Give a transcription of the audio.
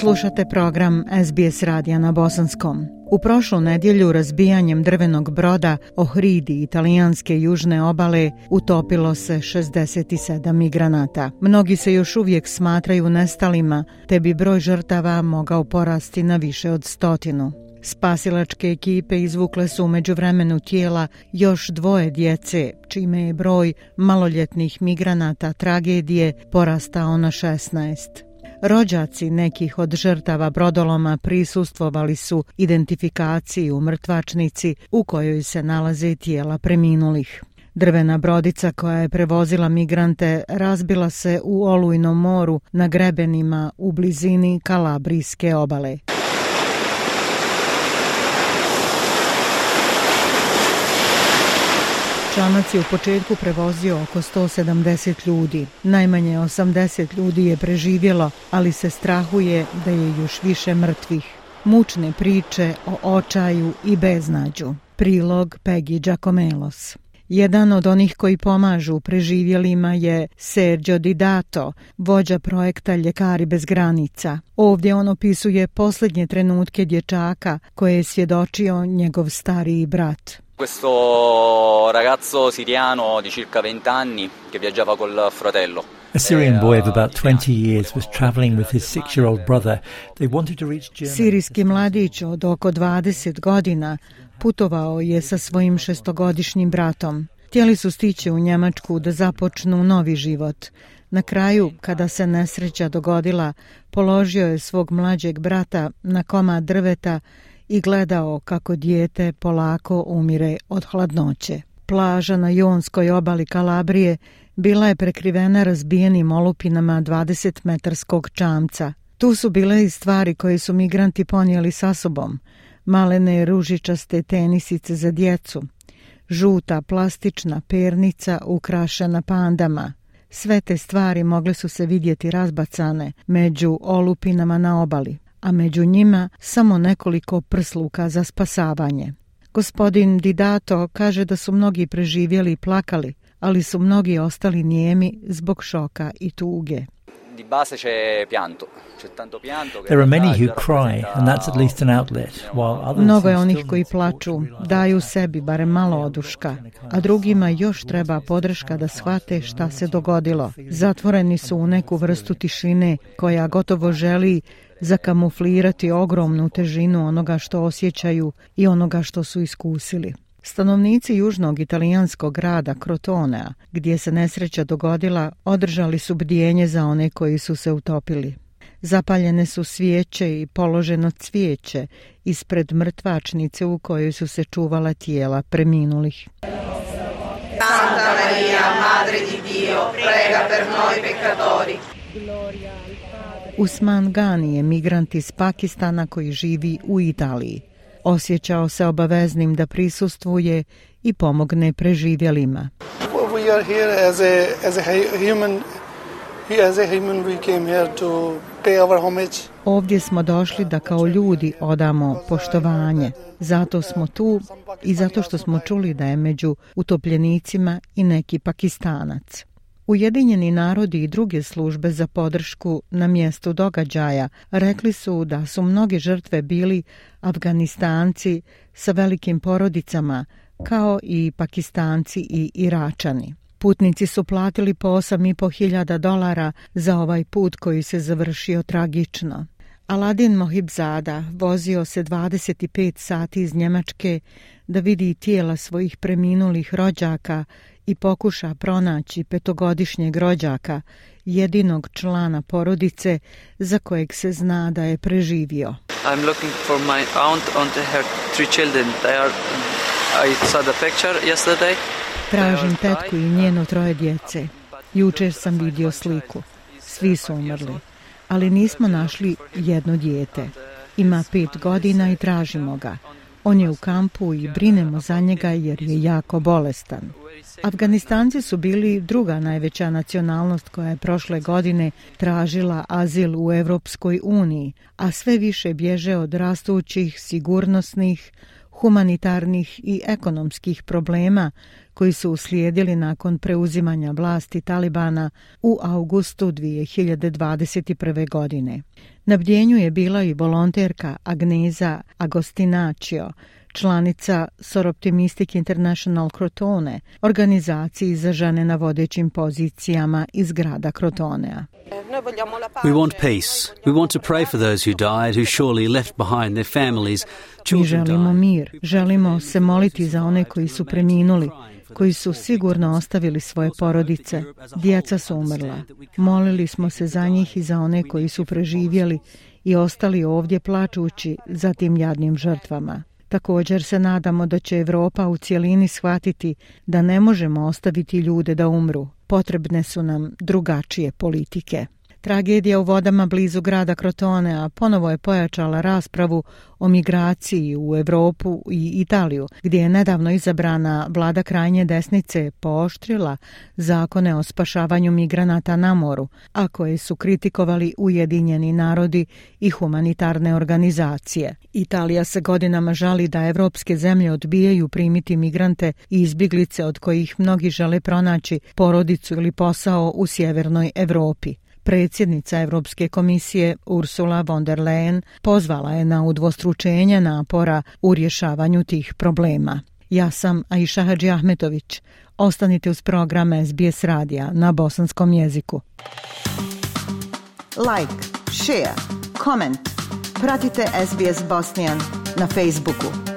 Slušate program SBS radija na Bosanskom. U prošlu nedjelju razbijanjem drvenog broda Ohridi italijanske južne obale utopilo se 67 migranata. Mnogi se još uvijek smatraju nestalima, te bi broj žrtava mogao porasti na više od stotinu. Spasilačke ekipe izvukle su umeđu vremenu tijela još dvoje djece, čime je broj maloljetnih migranata tragedije porastao na 16. Rođaci nekih od žrtava brodoloma prisustvovali su identifikaciji u mrtvačnici u kojoj se nalaze tijela preminulih. Drvena brodica koja je prevozila migrante razbila se u Olujnom moru na grebenima u blizini Kalabrijske obale. Čamac je u početku prevozio oko 170 ljudi. Najmanje 80 ljudi je preživjelo, ali se strahuje da je još više mrtvih. Mučne priče o očaju i beznađu. Prilog Peggy Giacomelos. Jedan od onih koji pomažu preživjelima je Sergio Didato, vođa projekta Ljekari bez granica. Ovdje on opisuje posljednje trenutke dječaka koje je svjedočio njegov stariji brat. Questo ragazzo siriano di circa 20 anni che viaggiava col fratello. A Syrian boy of about 20 years was traveling with his six-year-old brother. They wanted to reach Germany. Sirijski mladić od oko 20 godina putovao je sa svojim šestogodišnjim bratom. Htjeli su stići u Njemačku da započnu novi život. Na kraju, kada se nesreća dogodila, položio je svog mlađeg brata na komad drveta i gledao kako dijete polako umire od hladnoće. Plaža na Jonskoj obali Kalabrije bila je prekrivena razbijenim olupinama 20-metarskog čamca. Tu su bile i stvari koje su migranti ponijeli sa sobom. Malene ružičaste tenisice za djecu. Žuta plastična pernica ukrašena pandama. Sve te stvari mogle su se vidjeti razbacane među olupinama na obali a među njima samo nekoliko prsluka za spasavanje. Gospodin Didato kaže da su mnogi preživjeli i plakali, ali su mnogi ostali nijemi zbog šoka i tuge. There are many who cry and that's at least an outlet, while others Mnogo je onih koji plaču, daju sebi bare malo oduška, a drugima još treba podrška da shvate šta se dogodilo. Zatvoreni su u neku vrstu tišine koja gotovo želi zakamuflirati ogromnu težinu onoga što osjećaju i onoga što su iskusili. Stanovnici južnog italijanskog grada Crotonea, gdje se nesreća dogodila, održali su bdijenje za one koji su se utopili. Zapaljene su svijeće i položeno cvijeće ispred mrtvačnice u kojoj su se čuvala tijela preminulih. Santa Maria, Madre di Dio, prega per noi peccatori. Usman Gani je migrant iz Pakistana koji živi u Italiji. Osjećao se obaveznim da prisustvuje i pomogne preživjelima. We are here as a, as a human, as a human we came here to pay our homage. Ovdje smo došli da kao ljudi odamo poštovanje. Zato smo tu i zato što smo čuli da je među utopljenicima i neki pakistanac. Ujedinjeni narodi i druge službe za podršku na mjestu događaja rekli su da su mnoge žrtve bili Afganistanci sa velikim porodicama, kao i Pakistanci i Iračani. Putnici su platili po 8.500 dolara za ovaj put koji se završio tragično. Aladin Mohibzada vozio se 25 sati iz Njemačke da vidi tijela svojih preminulih rođaka i pokuša pronaći petogodišnjeg rođaka, jedinog člana porodice za kojeg se zna da je preživio. I'm looking for my aunt and her three children. They are I saw the picture yesterday. Tražim tetku i njeno troje djece. Jučer sam vidio sliku. Svi su umrli. ali nismo našli jedno dijete. Ima pet godina i tražimo ga. On je u kampu i brinemo za njega jer je jako bolestan. Afganistanci su bili druga najveća nacionalnost koja je prošle godine tražila azil u Evropskoj uniji, a sve više bježe od rastućih sigurnosnih, humanitarnih i ekonomskih problema koji su uslijedili nakon preuzimanja vlasti Talibana u augustu 2021. godine. Na bdjenju je bila i volonterka Agneza Agostinacio, članica Soroptimistic International Crotone, organizaciji za žene na vodećim pozicijama iz grada Crotonea. We want peace. We want to pray for those who died, who surely left behind their families. Mi želimo mir. Želimo se moliti za one koji su preminuli, koji su sigurno ostavili svoje porodice. Djeca su umrla. Molili smo se za njih i za one koji su preživjeli i ostali ovdje plačući za tim jadnim žrtvama. Također se nadamo da će Evropa u cijelini shvatiti da ne možemo ostaviti ljude da umru. Potrebne su nam drugačije politike. Tragedija u vodama blizu grada Krotonea a ponovo je pojačala raspravu o migraciji u Evropu i Italiju, gdje je nedavno izabrana vlada krajnje desnice pooštrila zakone o spašavanju migranata na moru, a koje su kritikovali Ujedinjeni narodi i humanitarne organizacije. Italija se godinama žali da evropske zemlje odbijaju primiti migrante i izbjeglice od kojih mnogi žele pronaći porodicu ili posao u sjevernoj Evropi. Predsjednica Evropske komisije Ursula von der Leyen pozvala je na udvostručenje napora u rješavanju tih problema. Ja sam Aisha Hadži Ahmetović. Ostanite uz program SBS radija na bosanskom jeziku. Like, share, comment. Pratite SBS Bosnian na Facebooku.